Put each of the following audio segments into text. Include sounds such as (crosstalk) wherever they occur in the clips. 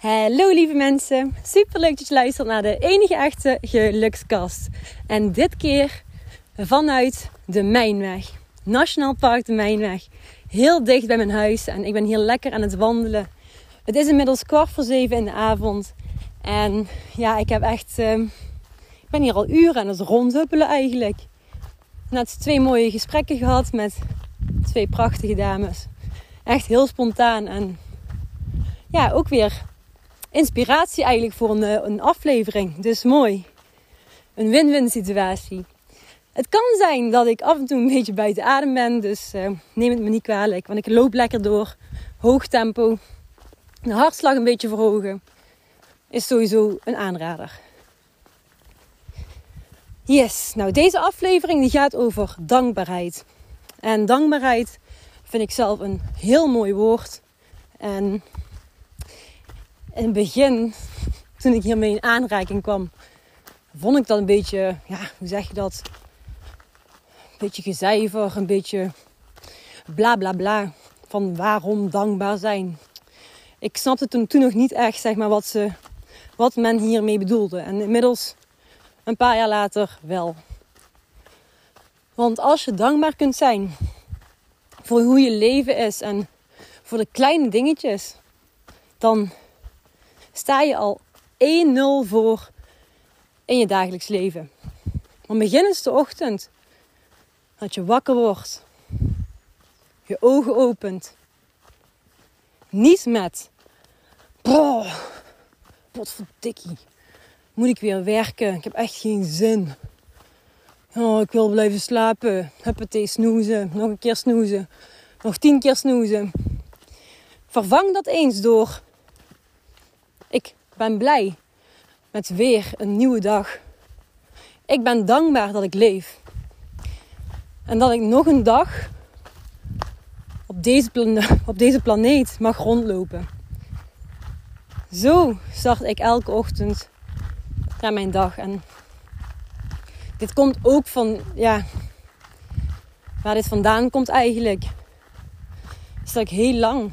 Hallo lieve mensen, super leuk dat je luistert naar de enige echte gelukskast. En dit keer vanuit de Mijnweg, Nationaal Park de Mijnweg. Heel dicht bij mijn huis en ik ben hier lekker aan het wandelen. Het is inmiddels kwart voor zeven in de avond. En ja, ik heb echt, uh, ik ben hier al uren aan het rondhuppelen eigenlijk. Net twee mooie gesprekken gehad met twee prachtige dames. Echt heel spontaan en ja, ook weer inspiratie eigenlijk voor een, eh, een aflevering. Dus mooi. Een win-win situatie. Het kan zijn dat ik af en toe een beetje buiten adem ben. Dus uh, neem het me niet kwalijk. Want ik loop lekker door. Hoog tempo. De hartslag een beetje verhogen. Is sowieso een aanrader. Yes, nou deze aflevering die gaat over dankbaarheid. En dankbaarheid vind ik zelf een heel mooi woord. En in het begin, toen ik hiermee in aanraking kwam, vond ik dat een beetje, ja, hoe zeg je dat? Een beetje gecijfer, een beetje bla bla bla. Van waarom dankbaar zijn. Ik snapte toen, toen nog niet echt, zeg maar, wat, ze, wat men hiermee bedoelde. En inmiddels, een paar jaar later, wel. Want als je dankbaar kunt zijn voor hoe je leven is en voor de kleine dingetjes, dan sta je al 1-0 voor in je dagelijks leven. Dan begin de ochtend. Dat je wakker wordt. Je ogen opent. Niet met. Boah, potverdikkie. Moet ik weer werken? Ik heb echt geen zin. Oh, ik wil blijven slapen. Huppatee, snoezen. Nog een keer snoezen. Nog tien keer snoezen. Vervang dat eens door ben blij met weer een nieuwe dag. Ik ben dankbaar dat ik leef. En dat ik nog een dag op deze, (laughs) op deze planeet mag rondlopen. Zo start ik elke ochtend naar mijn dag. En dit komt ook van, ja, waar dit vandaan komt eigenlijk. Is dat ik heel lang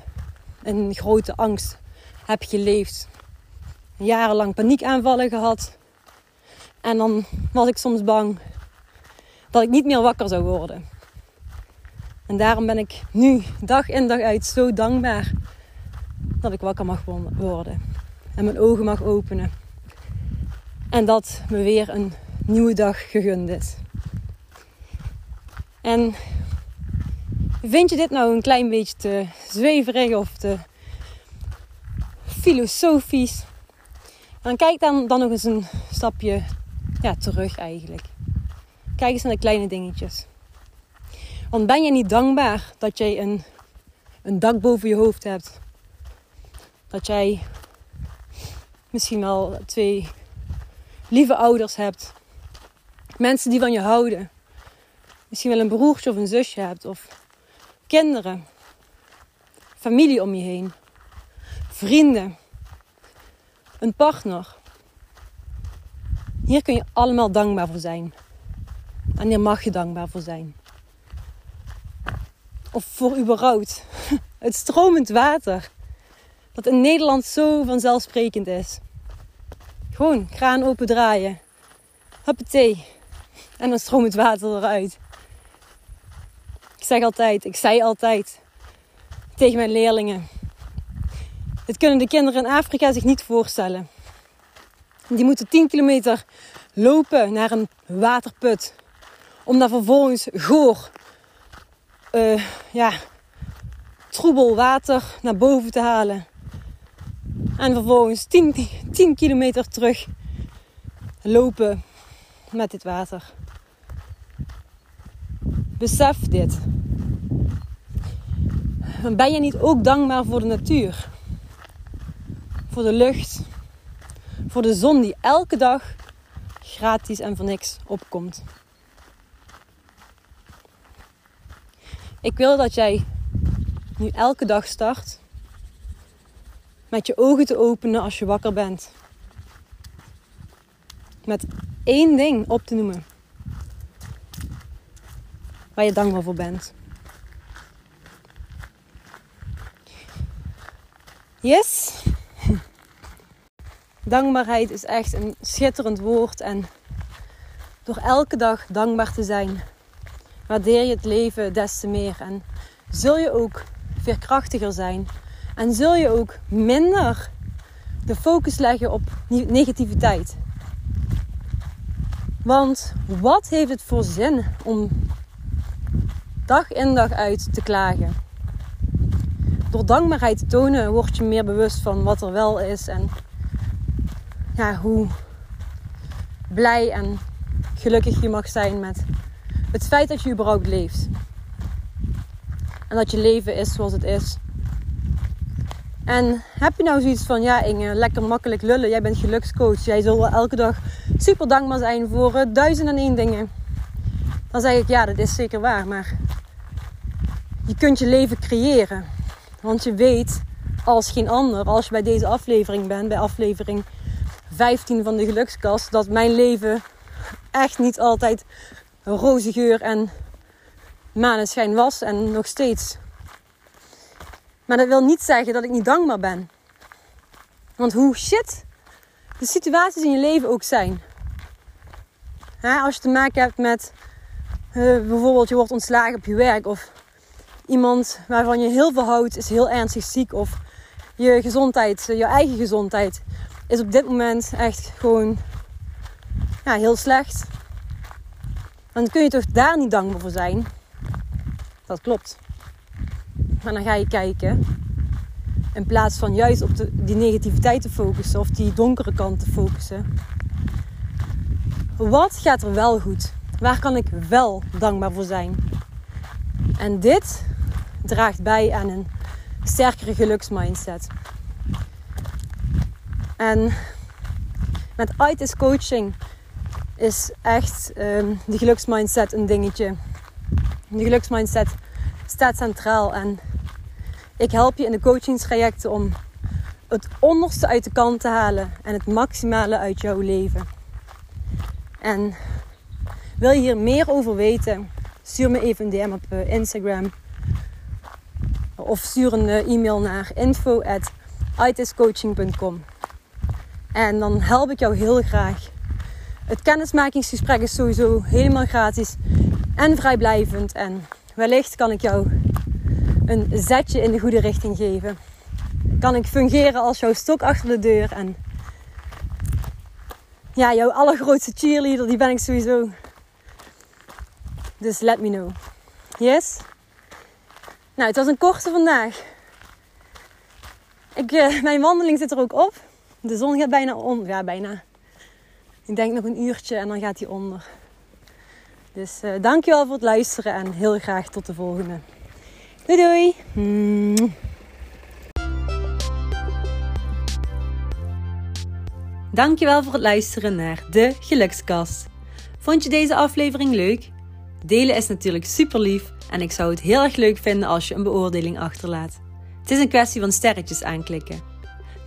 in grote angst heb geleefd jarenlang paniekaanvallen gehad. En dan was ik soms bang dat ik niet meer wakker zou worden. En daarom ben ik nu dag in dag uit zo dankbaar dat ik wakker mag worden. En mijn ogen mag openen. En dat me weer een nieuwe dag gegund is. En vind je dit nou een klein beetje te zweverig of te filosofisch? Dan kijk dan, dan nog eens een stapje ja, terug eigenlijk. Kijk eens naar de kleine dingetjes. Want ben je niet dankbaar dat jij een, een dak boven je hoofd hebt? Dat jij misschien wel twee lieve ouders hebt. Mensen die van je houden. Misschien wel een broertje of een zusje hebt. Of kinderen. Familie om je heen. Vrienden een partner. Hier kun je allemaal dankbaar voor zijn. En hier mag je dankbaar voor zijn. Of voor überhaupt (laughs) het stromend water. Dat in Nederland zo vanzelfsprekend is. Gewoon kraan open draaien. Huppatee. En dan stroomt het water eruit. Ik zeg altijd, ik zei altijd tegen mijn leerlingen. Dit kunnen de kinderen in Afrika zich niet voorstellen. Die moeten 10 kilometer lopen naar een waterput. Om daar vervolgens goor, uh, ja, troebel water naar boven te halen. En vervolgens 10, 10 kilometer terug lopen met dit water. Besef dit. Ben je niet ook dankbaar voor de natuur? Voor de lucht, voor de zon die elke dag gratis en voor niks opkomt. Ik wil dat jij nu elke dag start met je ogen te openen als je wakker bent. Met één ding op te noemen waar je dankbaar voor bent. Yes. Dankbaarheid is echt een schitterend woord en door elke dag dankbaar te zijn, waardeer je het leven des te meer en zul je ook veerkrachtiger zijn en zul je ook minder de focus leggen op negativiteit. Want wat heeft het voor zin om dag in dag uit te klagen? Door dankbaarheid te tonen word je meer bewust van wat er wel is en ja, hoe blij en gelukkig je mag zijn met het feit dat je überhaupt leeft. En dat je leven is zoals het is. En heb je nou zoiets van, ja Inge, lekker makkelijk lullen. Jij bent gelukscoach. Jij zult elke dag super dankbaar zijn voor uh, duizend en één dingen. Dan zeg ik, ja, dat is zeker waar. Maar je kunt je leven creëren. Want je weet als geen ander, als je bij deze aflevering bent, bij aflevering 15 van de gelukskast, dat mijn leven echt niet altijd roze geur en maneschijn was en nog steeds. Maar dat wil niet zeggen dat ik niet dankbaar ben. Want hoe shit de situaties in je leven ook zijn. als je te maken hebt met uh, bijvoorbeeld je wordt ontslagen op je werk of iemand waarvan je heel veel houdt is heel ernstig ziek of je gezondheid, je eigen gezondheid is op dit moment echt gewoon ja, heel slecht. Dan kun je toch daar niet dankbaar voor zijn. Dat klopt. Maar dan ga je kijken. In plaats van juist op de, die negativiteit te focussen of die donkere kant te focussen. Wat gaat er wel goed? Waar kan ik wel dankbaar voor zijn? En dit draagt bij aan een sterkere geluksmindset. En met ITIS coaching is echt um, de geluksmindset een dingetje. De geluksmindset staat centraal en ik help je in de coachingstrajecten om het onderste uit de kant te halen en het maximale uit jouw leven. En wil je hier meer over weten? Stuur me even een DM op eh, Instagram. Of stuur een eh, e-mail naar info.itiscoaching.com. En dan help ik jou heel graag. Het kennismakingsgesprek is sowieso helemaal gratis en vrijblijvend. En wellicht kan ik jou een zetje in de goede richting geven. Kan ik fungeren als jouw stok achter de deur. En ja, jouw allergrootste cheerleader, die ben ik sowieso. Dus let me know. Yes? Nou, het was een korte vandaag. Ik, uh, mijn wandeling zit er ook op. De zon gaat bijna onder. Ja, bijna. Ik denk nog een uurtje en dan gaat hij onder. Dus uh, dankjewel voor het luisteren en heel graag tot de volgende. Doei doei! Mm. Dankjewel voor het luisteren naar de Gelukskast. Vond je deze aflevering leuk? Delen is natuurlijk super lief en ik zou het heel erg leuk vinden als je een beoordeling achterlaat. Het is een kwestie van sterretjes aanklikken.